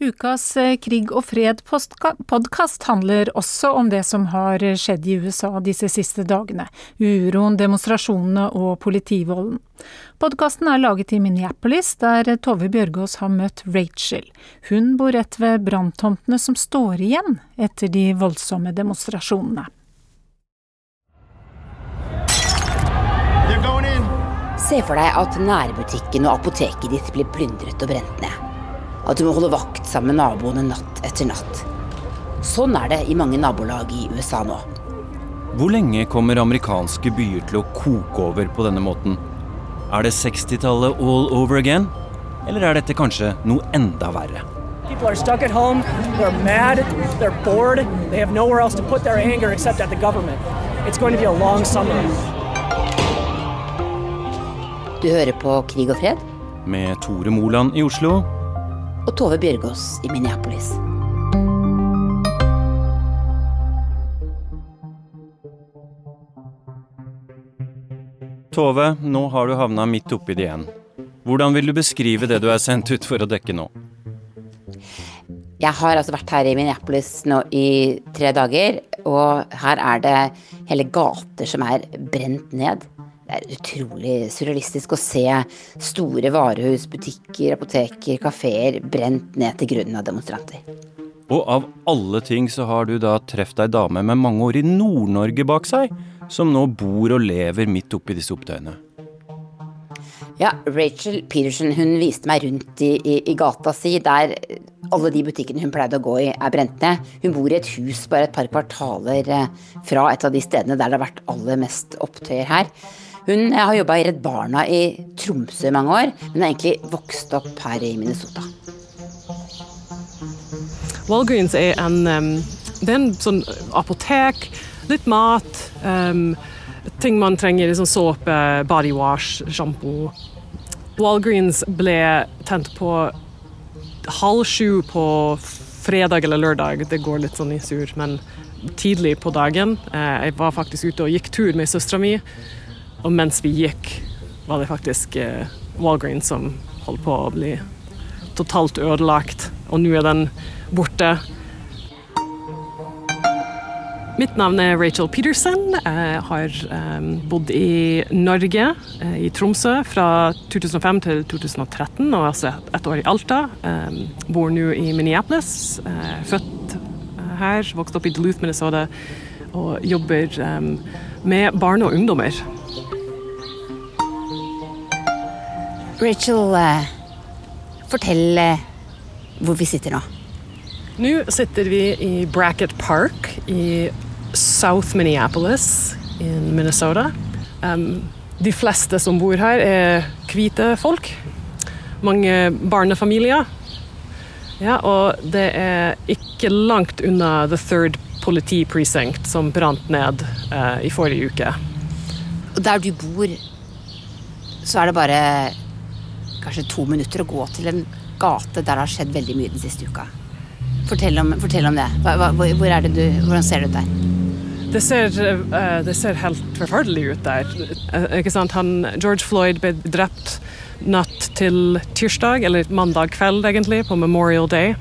Ukas eh, Krig og fred-podkast handler også om det som har skjedd i USA disse siste dagene. Uroen, demonstrasjonene og politivolden. Podkasten er laget i Minneapolis, der Tove Bjørgaas har møtt Rachel. Hun bor rett ved branntomtene som står igjen etter de voldsomme demonstrasjonene. Se for deg at nærbutikken og apoteket ditt blir plyndret og brent ned. At du må holde vakt sammen med naboene natt etter natt. Sånn er det i mange nabolag i USA nå. Hvor lenge kommer amerikanske byer til å koke over på denne måten? Er det 60-tallet all over again? Eller er dette kanskje noe enda verre? People are stuck at home, they're mad, they're bored, they have nowhere else to put their anger except at the government. It's going to be a long summer. Du hører på Krig og fred? Med Tore Moland i Oslo og Tove Bjørgaas i Minneapolis. Tove, nå har du havna midt oppi det igjen. Hvordan vil du beskrive det du er sendt ut for å dekke nå? Jeg har altså vært her i Minneapolis nå i tre dager, og her er det hele gater som er brent ned. Det er utrolig surrealistisk å se store varehus, butikker, apoteker, kafeer brent ned til grunnen av demonstranter. Og av alle ting så har du da truffet ei dame med mange år i Nord-Norge bak seg, som nå bor og lever midt oppi disse opptøyene. Ja, Rachel Peterson hun viste meg rundt i, i, i, gata si, der alle de butikkene hun pleide å gå i, er brent ned. Hun bor i et hus bare et par kvartaler eh, fra et av de stedene der det har vært aller mest opptøyer her. Hun har jobba i Redd Barna i Tromsø i mange år, men har egentlig vokst opp her i Minnesota. Walgreens er en, det er en sånn apotek, litt mat, um, ting man trenger, liksom såpe, bodywash, sjampo. Walgreens ble tent på halv sju på fredag eller lørdag. Det går litt sånn i sur, men tidlig på dagen. Eh, jeg var faktisk ute og gikk tur med søstera mi. Og mens vi gikk, var det faktisk eh, Walgreen som holdt på å bli totalt ødelagt. Og nå er den borte. Mitt navn er Rachel Peterson. Jeg har um, bodd i Norge, uh, i Tromsø, fra 2005 til 2013, og altså et, år i Alta. Jeg bor nå i Minneapolis. Født her, vokst opp i Duluth, Minnesota, og jobber med barn og ungdommer. Rachel, uh, fortell hvor vi sitter nå. Nå sitter vi i Bracket Park i South Minneapolis i Minnesota. Um, de fleste som bor her, er hvite folk. Mange barnefamilier. Ja, og det er ikke langt unna The Third Politi Precinct, som brant ned uh, i forrige uke. Og der du bor, så er det bare kanskje to minutter å gå til en gate der det har skjedd veldig mye den siste uka. Fortell om, fortell om det. Hva, hva, hvor er det du, hvordan ser det ut der? Det ser, uh, det ser helt forferdelig ut der. Han, George Floyd ble drept natt til tirsdag, eller mandag kveld egentlig, på Memorial Day.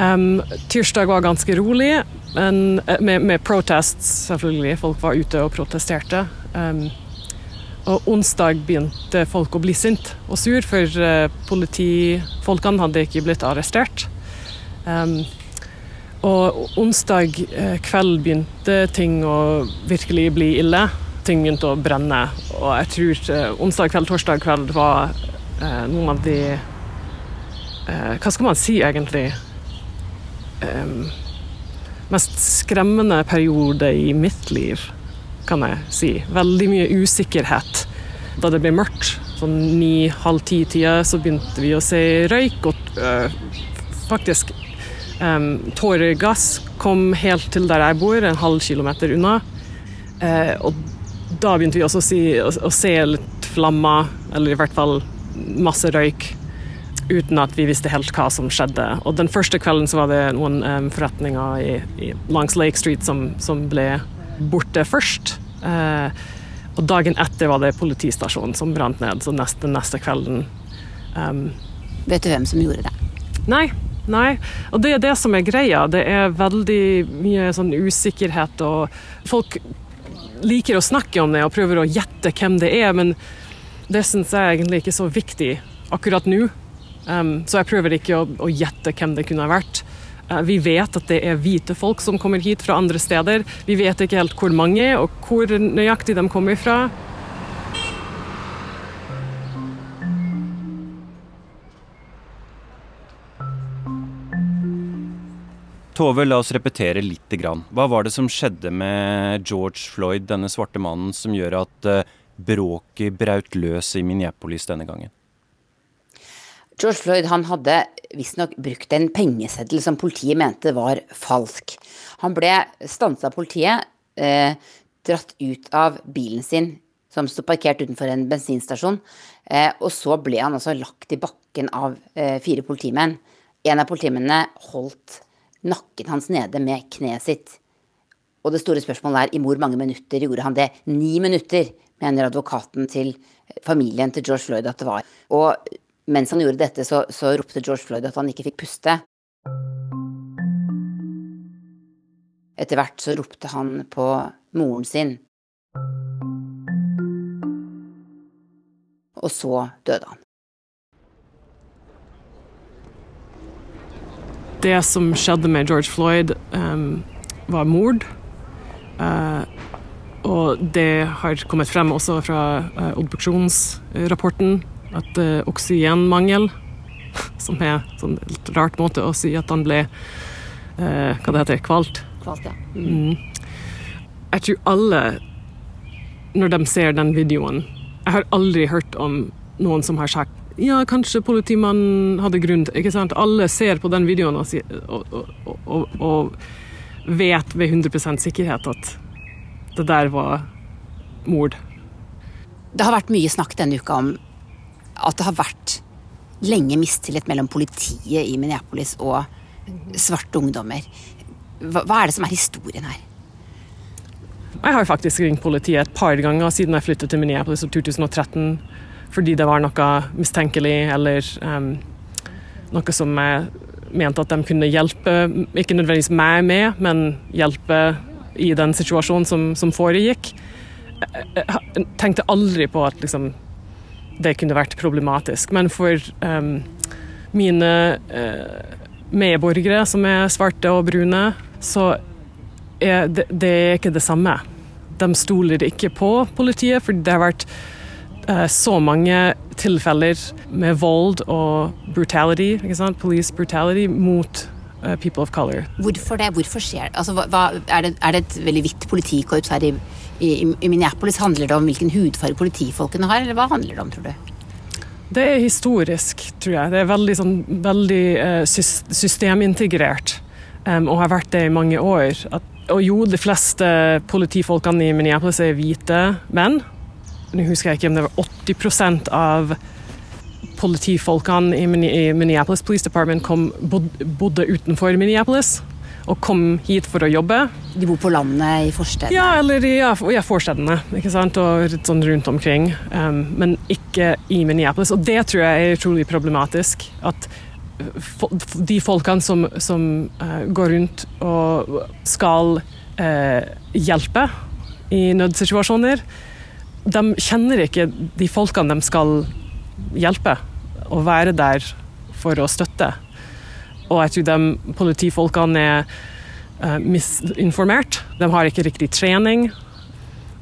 Um, tirsdag var ganske rolig, men, uh, med, med protests, selvfølgelig. Folk var ute og protesterte. Um, og onsdag begynte folk å bli sint og sur, for uh, politifolkene hadde ikke blitt arrestert. Um, og onsdag uh, kveld begynte ting å virkelig bli ille. Ting begynte å brenne. Og jeg tror uh, onsdag kveld, torsdag kveld var noen av de Hva skal man si, egentlig? Um, mest skremmende periode i mitt liv kan jeg si. Veldig mye usikkerhet. Da det ble mørkt, sånn ni-halv ti-tida, så begynte vi å se røyk. Og øh, faktisk um, tåregass kom helt til der jeg bor, en halv kilometer unna. Uh, og da begynte vi også å, si, å, å, se litt flammer, eller i hvert fall masse røyk. Uten at vi visste helt hva som skjedde. Og den første kvelden så var det noen um, forretninger i, i, langs Lake Street som, som ble borte først. Eh, og dagen etter var det politistasjonen som brant ned, så neste, neste kvelden um, Vet du hvem som gjorde det? Nei, Nei, og det er det som er greia. Det er veldig mye sånn usikkerhet, og folk liker å snakke om det og prøver å gjette hvem det er, men det syns jeg egentlig ikke er så viktig akkurat nå. Um, så jeg prøver ikke å, å gjette hvem det kunne ha vært. Uh, vi vet at det er hvite folk som kommer hit fra andre steder. Vi vet ikke helt hvor mange og hvor nøyaktig de kommer fra. Tove, la oss repetere litt. Hva var det som skjedde med George Floyd, denne svarte mannen, som gjør at uh, bråket braut løs i Minneapolis denne gangen? George Floyd han hadde visstnok brukt en pengeseddel som politiet mente var falsk. Han ble stansa av politiet, eh, dratt ut av bilen sin som sto parkert utenfor en bensinstasjon, eh, og så ble han altså lagt i bakken av eh, fire politimenn. En av politimennene holdt nakken hans nede med kneet sitt. Og det store spørsmålet er i hvor mange minutter gjorde han det? Ni minutter, mener advokaten til familien til George Floyd at det var. Og mens han gjorde dette, så, så ropte George Floyd at han ikke fikk puste. Etter hvert så ropte han på moren sin. Og så døde han. det som skjedde med George Floyd, um, var mord. Uh, og det har kommet frem også fra uh, obduksjonsrapporten at uh, oksygenmangel, som er sånn litt rart måte å si at han ble uh, hva det heter, kvalt. Kvalt, ja. Mm. Jeg tror alle, når de ser den videoen Jeg har aldri hørt om noen som har sagt ja, kanskje politimannen hadde grunn til ikke sant? Alle ser på den videoen og, og, og, og vet ved 100% sikkerhet at det der var mord. Det har vært mye snakk denne uka om at det har vært lenge mistillit mellom politiet i Minneapolis og svarte ungdommer. Hva, hva er det som er historien her? Jeg har faktisk ringt politiet et par ganger siden jeg flyttet til Minneapolis i 2013 fordi det var noe mistenkelig eller um, noe som jeg mente at de kunne hjelpe, ikke nødvendigvis meg med, men hjelpe i den situasjonen som, som foregikk. Jeg tenkte aldri på at liksom, det kunne vært problematisk. Men for um, mine uh, medborgere som er svarte og brune, så er det, det er ikke det samme. De stoler ikke på politiet, for det har vært uh, så mange tilfeller med vold og brutality, police brutality, mot uh, people of color. Hvorfor det? Hvorfor skjer? Altså, hva, er, det er det et veldig hvitt politikorps her i, i, i, Minneapolis? Handler det om hvilken hudfarge politifolkene har, eller hva handler det om, tror du? Det er historisk, tror jeg. Det er veldig, sånn, veldig uh, systemintegrert, um, og har vært det i mange år. At, og jo, de fleste politifolkene i Minneapolis er hvite menn nå husker jeg ikke om det var 80% av politifolkene i Minneapolis Police Department kom, bodde utenfor Minneapolis og kom hit for å jobbe. De bor på landet i forstedene? Ja, eller i ja, forstedene. ikke sant? Og litt sånn rundt omkring. Um, men ikke i Minneapolis. Og det tror jeg er utrolig problematisk. At de folkene som, som uh, går rundt og skal uh, hjelpe i nødsituasjoner, de kjenner ikke de folkene de skal hjelpe, og være der for å støtte. Og jeg tror de politifolkene er uh, misinformert. De har ikke riktig trening.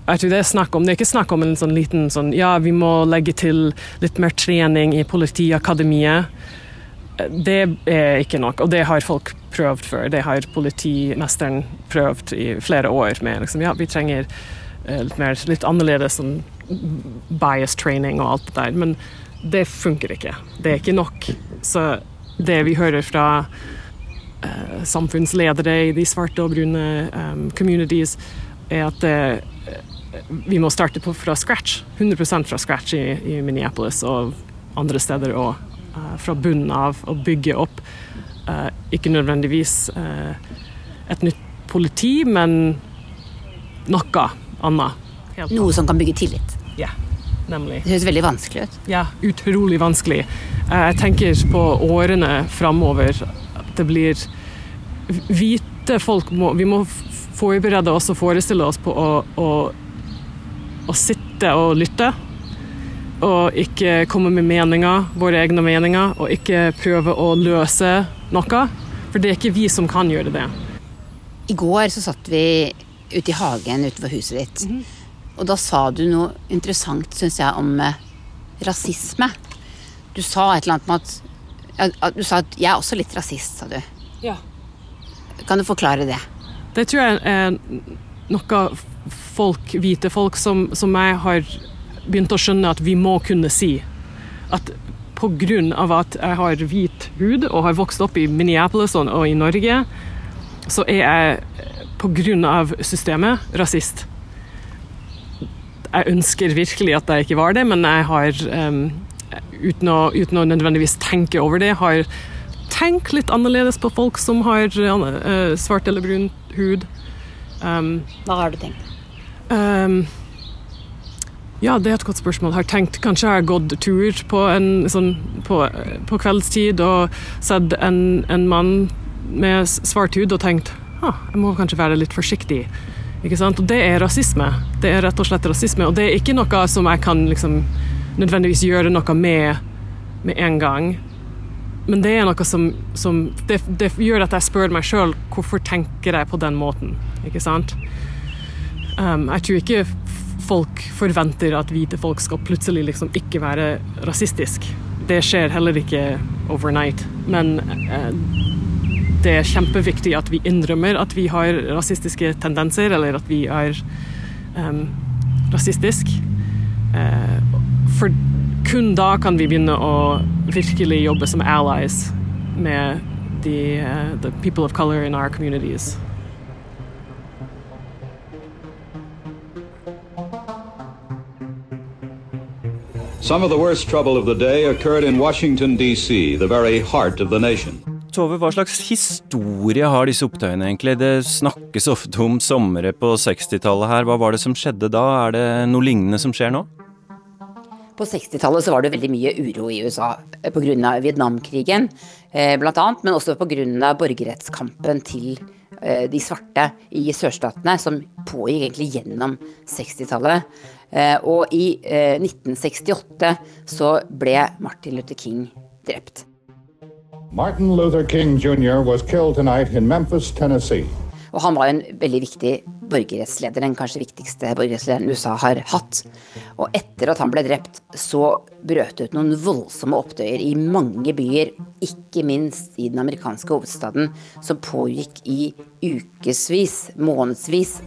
Jeg tror Det er snakk om, det er ikke snakk om en sånn liten sånn Ja, vi må legge til litt mer trening i politiakademiet. Det er ikke nok, og det har folk prøvd før. Det har politimesteren prøvd i flere år. med liksom, Ja, vi trenger Eh, litt, mer, litt annerledes sånn bias training og alt det der. Men det funker ikke. Det er ikke nok. Så det vi hører fra uh, samfunnsledere i de svarte og brune um, communities, er at uh, vi må starte på fra scratch. 100% fra scratch i, i, Minneapolis og andre steder. Og uh, fra bunnen av å bygge opp ikke nødvendigvis et nytt politi, men noe annet. Helt Noe som kan bygge tillit? Ja, nemlig. Det høres veldig vanskelig ut. Ja, utrolig vanskelig. Eh, jeg tenker på årene framover det blir hvite folk må, Vi må forberede oss og forestille oss på å, å, å sitte og lytte. Og ikke komme med meninger, våre egne meninger, og ikke prøve å løse noe. For det er ikke vi som kan gjøre det. I går så satt vi ute i hagen utenfor huset ditt. Mhm. Og da sa du noe interessant, syns jeg, om eh, rasisme. Du sa et eller annet med at, Du sa at 'jeg er også litt rasist', sa du. Ja. Kan du forklare det? Det tror jeg er noe folk, hvite folk som, som jeg har begynt å skjønne at vi må kunne si. At av at jeg har hvit hud og har vokst opp i Minneapolis og, i Norge, så er jeg på grunn av systemet rasist. Jeg ønsker virkelig at jeg ikke var det, men jeg har, um, uten, å, uten å nødvendigvis tenke over det, har tenkt litt annerledes på folk som har uh, svart eller brun hud. Um, Hva har du tenkt? Um, ja, det er et godt spørsmål. Jeg har tenkt, Kanskje jeg har gått tur på, en, sånn, på, på kveldstid og sett en, en mann med svart hud og tenkt ah, jeg må kanskje være litt forsiktig. Ikke sant? Og det er rasisme. Det er rett og slett rasisme. Og det er ikke noe som jeg kan liksom, nødvendigvis gjøre noe med med en gang. Men det er noe som, som det, det, gjør at jeg spør meg sjøl hvorfor tenker jeg på den måten. Ikke sant? Um, jeg tror ikke folk forventer at hvite folk skal plutselig liksom ikke være rasistisk. Det skjer heller ikke overnight. Men uh, det er kjempeviktig at vi innrømmer at vi har rasistiske tendenser, eller at vi er um, rasistisk. Uh, for kun da kan vi begynne å virkelig jobbe som allies med the, uh, the people of color in our communities. Some of the worst trouble of the day occurred in Washington, D.C., the very heart of the nation. Tove, hva slags historie har disse opptøyene egentlig? Det snakkes ofte om somre på 60-tallet her. Hva var det som skjedde da? Er det noe lignende som skjer nå? På 60-tallet så var det veldig mye uro i USA pga. Vietnamkrigen eh, bl.a., men også pga. borgerrettskampen til eh, de svarte i sørstatene, som pågikk egentlig gjennom 60-tallet. Eh, og i 1968 så ble Martin Luther King drept. Martin Luther King Jr. was killed tonight in Memphis, Tennessee. Og han var en veldig viktig borgerrettsleder, den kanskje viktigste borgerrettslederen USA har hatt. Og etter at han ble drept, så brøt det ut noen voldsomme opptøyer i mange byer, ikke minst i den amerikanske hovedstaden, som pågikk i ukevis, månedsvis.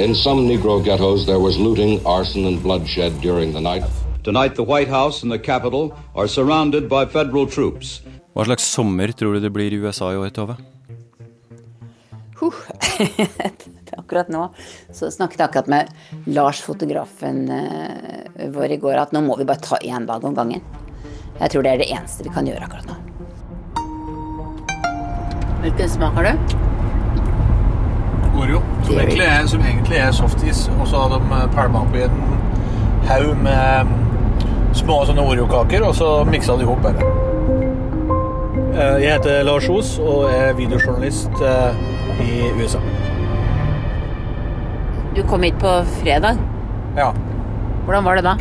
In some Negro ghettos, there was looting, arson, and bloodshed during the night. Tonight, the White House and the Capitol are surrounded by federal troops. Hva slags sommer tror du det blir i USA i år, Tove? Huh. akkurat nå så snakket jeg akkurat med Lars, fotografen uh, vår i går, at nå må vi bare ta én dag om gangen. Jeg tror det er det eneste vi kan gjøre akkurat nå. Hvilken smak har du? Oreo, som egentlig, er, som egentlig er softis. Og så har de pælma oppi en haug med små sånne Oreo-kaker, og så miksa de ihop bare. Jeg heter Lars Os og er videojournalist i USA. Du kom hit på fredag. Ja. Hvordan var det da?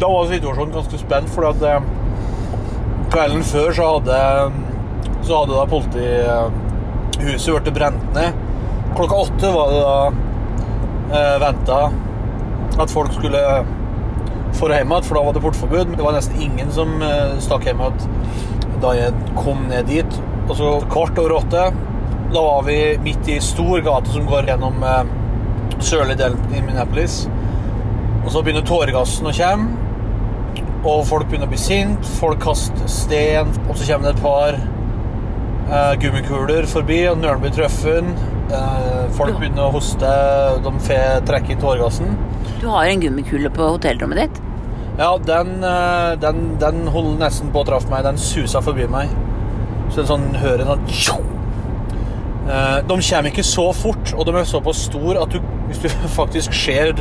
Da var situasjonen ganske spent, for at eh, kvelden før så hadde, så hadde da politihuset blitt brent ned. Klokka åtte var det da eh, venta at folk skulle dra hjem igjen, for da var det portforbud. Men det var nesten ingen som eh, stakk hjem igjen da jeg kom ned dit. Og så kvart over åtte, da var vi midt i stor gate som går gjennom eh, sørlig del i Minneapolis. Og så begynner tåregassen å komme, og folk begynner å bli sint. Folk kaster sten, og så kommer det et par eh, gummikuler forbi, og nølen blir truffet. Eh, folk begynner å hoste, de får trekke inn tåregassen. Du har en gummikule på hotellrommet ditt? Ja, den, den, den holdt nesten på å traffe meg. Den susa forbi meg. Så en sånn hører en sånn De kommer ikke så fort, og de er såpass store at du, hvis du faktisk ser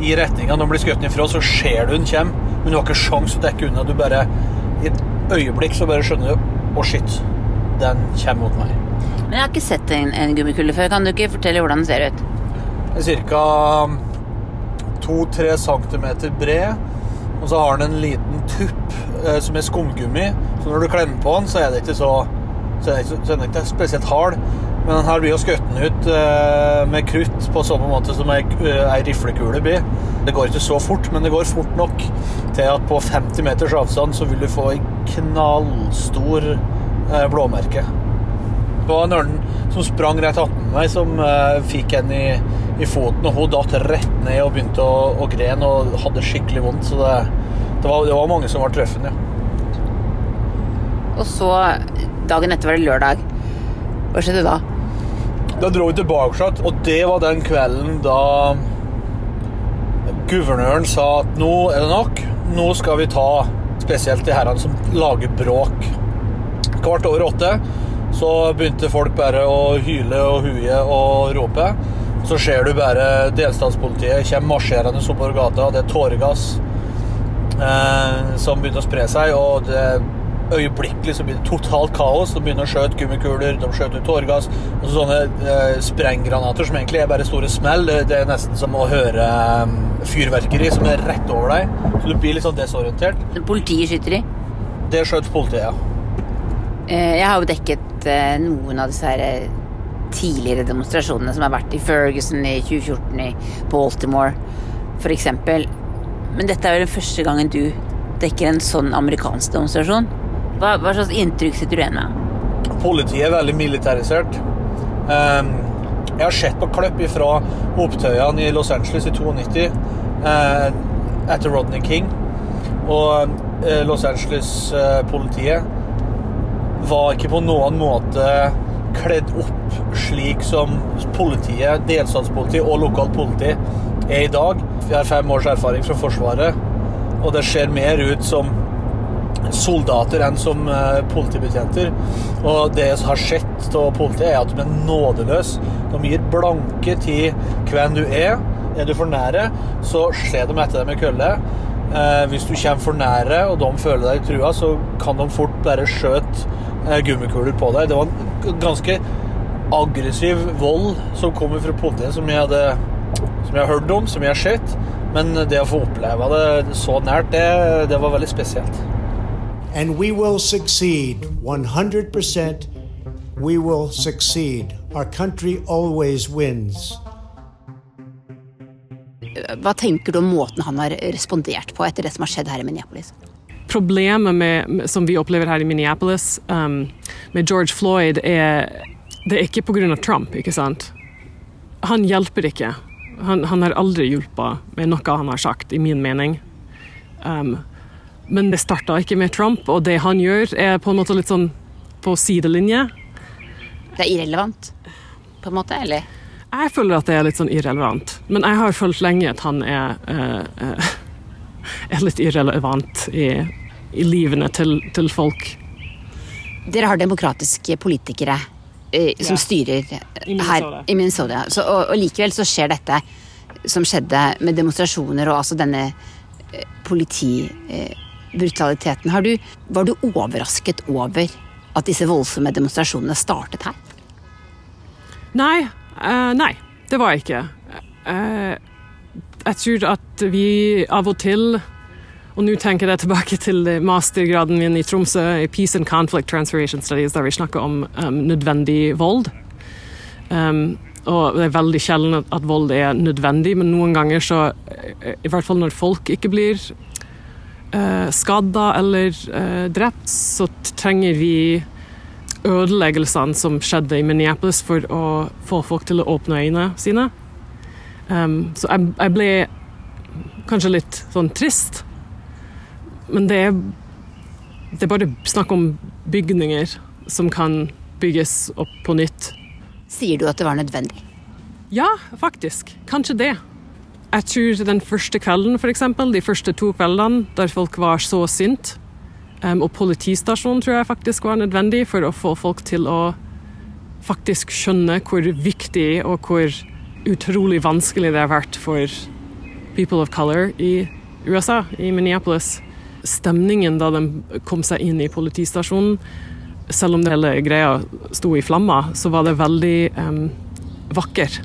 i retninga de blir skutt ifra, så ser du den kommer, men du har ikke sjans å dekke unna. Du bare I et øyeblikk så bare skjønner du Å, oh, shit. den kommer mot meg. Men jeg har ikke sett en, en gummikule før. Kan du ikke fortelle hvordan den ser ut? Den er ca. 2-3 cm bred. Og så har den en liten tupp eh, som er skumgummi. Så når du klemmer på den, så er det ikke så så er det, så er det ikke spesielt hard. Men den her blir jo skutt ut eh, med krutt på samme måte som ei, ei riflekule blir. Det går ikke så fort, men det går fort nok til at på 50 meters avstand så vil du få ei knallstor eh, blåmerke. Det var en som sprang rett attmed meg, som uh, fikk en i, i foten. Og hun datt rett ned og begynte å, å grene og hadde skikkelig vondt. Så det, det, var, det var mange som var treffende, ja. Og så, dagen etter var det lørdag. Hva skjedde da? Da dro vi tilbake, og det var den kvelden da guvernøren sa at nå er det nok. Nå skal vi ta spesielt de herrene som lager bråk. Kvart over åtte så begynte folk bare å hyle og huie og rope. Så ser du bare delstatspolitiet kommer marsjerende oppover gata. Det er tåregass eh, som begynner å spre seg. og det øyeblikkelig så blir det totalt kaos. De begynner å skjøte gummikuler, de skjøter ut tåregass. Og sånne eh, sprenggranater som egentlig er bare store smell. Det, er nesten som å høre eh, fyrverkeri som er rett over deg. Så du blir litt sånn desorientert. Politiet skyter i? Det skjøt politiet, ja. Eh, jeg har jo dekket eh, noen av disse eh, tidligere demonstrasjonene som har vært i Ferguson i 2014, i Baltimore f.eks. Men dette er jo den første gangen du dekker en sånn amerikansk demonstrasjon. Hva, hva, slags inntrykk sitter du igjen med? Politiet er veldig militarisert. Um, jeg har sett på klipp fra opptøyene i Los Angeles i 92 uh, etter Rodney King. Og uh, Los Angeles-politiet uh, var ikke på noen måte kledd opp slik som politiet, delstatspoliti og lokalt politi er i dag. Vi har fem års erfaring fra Forsvaret, og det ser mer ut som soldater enn som uh, politibetjenter. Og det som har skjedd av politiet, er at de er nådeløse. De gir blanke til hvem du er. Er du for nære, så slår de etter deg med kølle. Uh, hvis du kommer for nære, og de føler deg trua, så kan de fort bare skjøte gummikuler på deg. Det var en ganske aggressiv vold som kommer fra politiet, som jeg hadde som jeg har hørt om, som jeg har sett. Men det å få oppleve det så nært, det, det var veldig spesielt. and we will succeed 100%. We will succeed. Our country always wins. Hva tenker du om måten han har respondert på etter det som har skjedd her i Minneapolis? Problemet med, som vi opplever her i Minneapolis um, med George Floyd, er det er ikke pga. Trump, ikke sant? Han hjelper ikke. Han, han har aldri hjulpet med noe han har sagt, i min mening. Um, men det starta ikke med Trump, og det han gjør, er på en måte litt sånn på sidelinje. Det er irrelevant, på en måte, eller? Jeg føler at det er litt sånn irrelevant. Men jeg har følt lenge at han er, uh, er litt irrelevant i, i livene til, til, folk. Dere har demokratiske politikere eh, som ja. styrer I her i Minnesota. Så, og, og, likevel så skjer dette som skjedde med demonstrasjoner og altså denne politibrutaliteten. politi brutaliteten. Du, var du overrasket over at disse voldsomme demonstrasjonene startet her? Nei. Uh, nei, det var jeg ikke. Uh, jeg tror at vi av og til og nå tenker jeg tilbake til mastergraden min i Tromsø i Peace and Conflict Transformation Studies, der vi snakker om um, nødvendig vold. Um, og det er veldig sjelden at vold er nødvendig, men noen ganger så I hvert fall når folk ikke blir uh, skadda eller uh, drept, så trenger vi ødeleggelsene som skjedde i Minneapolis for å få folk til å åpne øynene sine. Um, så jeg, jeg, ble kanskje litt sånn trist. Men det er, det er bare snakk om bygninger som kan bygges opp på nytt. Sier du at det var nødvendig? Ja, faktisk. Kanskje det. Jeg tror den første kvelden, f.eks., de første to kveldene der folk var så sint, um, og politistasjonen tror jeg faktisk var nødvendig for å få folk til å faktisk skjønne hvor viktig og hvor utrolig vanskelig det har vært for people of color i USA, i Minneapolis. Stemningen da de kom seg inn i politistasjonen, selv om det hele greia sto i flammer, så var det veldig um, vakker.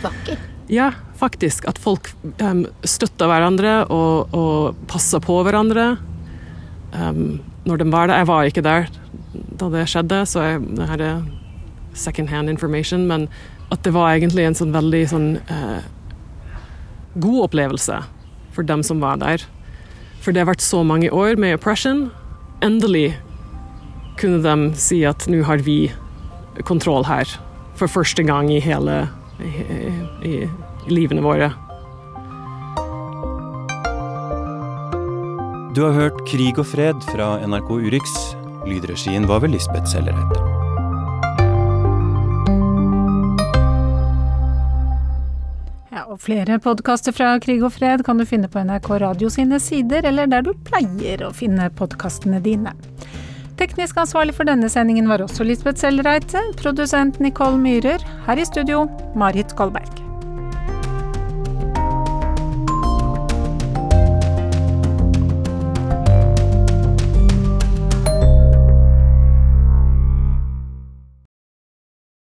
Vakker? Ja, faktisk. At folk um, støtta hverandre og, og passa på hverandre. Um, når de var der. Jeg var ikke der da det skjedde, så jeg, det her er second hand information, men at det var egentlig en sånn veldig sånn eh, god opplevelse for dem som var der. For det har vært så mange år med oppression. Endelig kunne de si at nå har vi kontroll her. For første gang i hele i, i, i livene våre. Du har hørt 'Krig og fred' fra NRK Urix. Lydregien var ved Lisbeth Sellereite. Ja, og Flere podkaster fra Krig og fred kan du finne på NRK Radio sine sider, eller der du pleier å finne podkastene dine. Teknisk ansvarlig for denne sendingen var også Lisbeth Sellreite, produsent Nicole Myhrer. Her i studio, Marit Kolberg.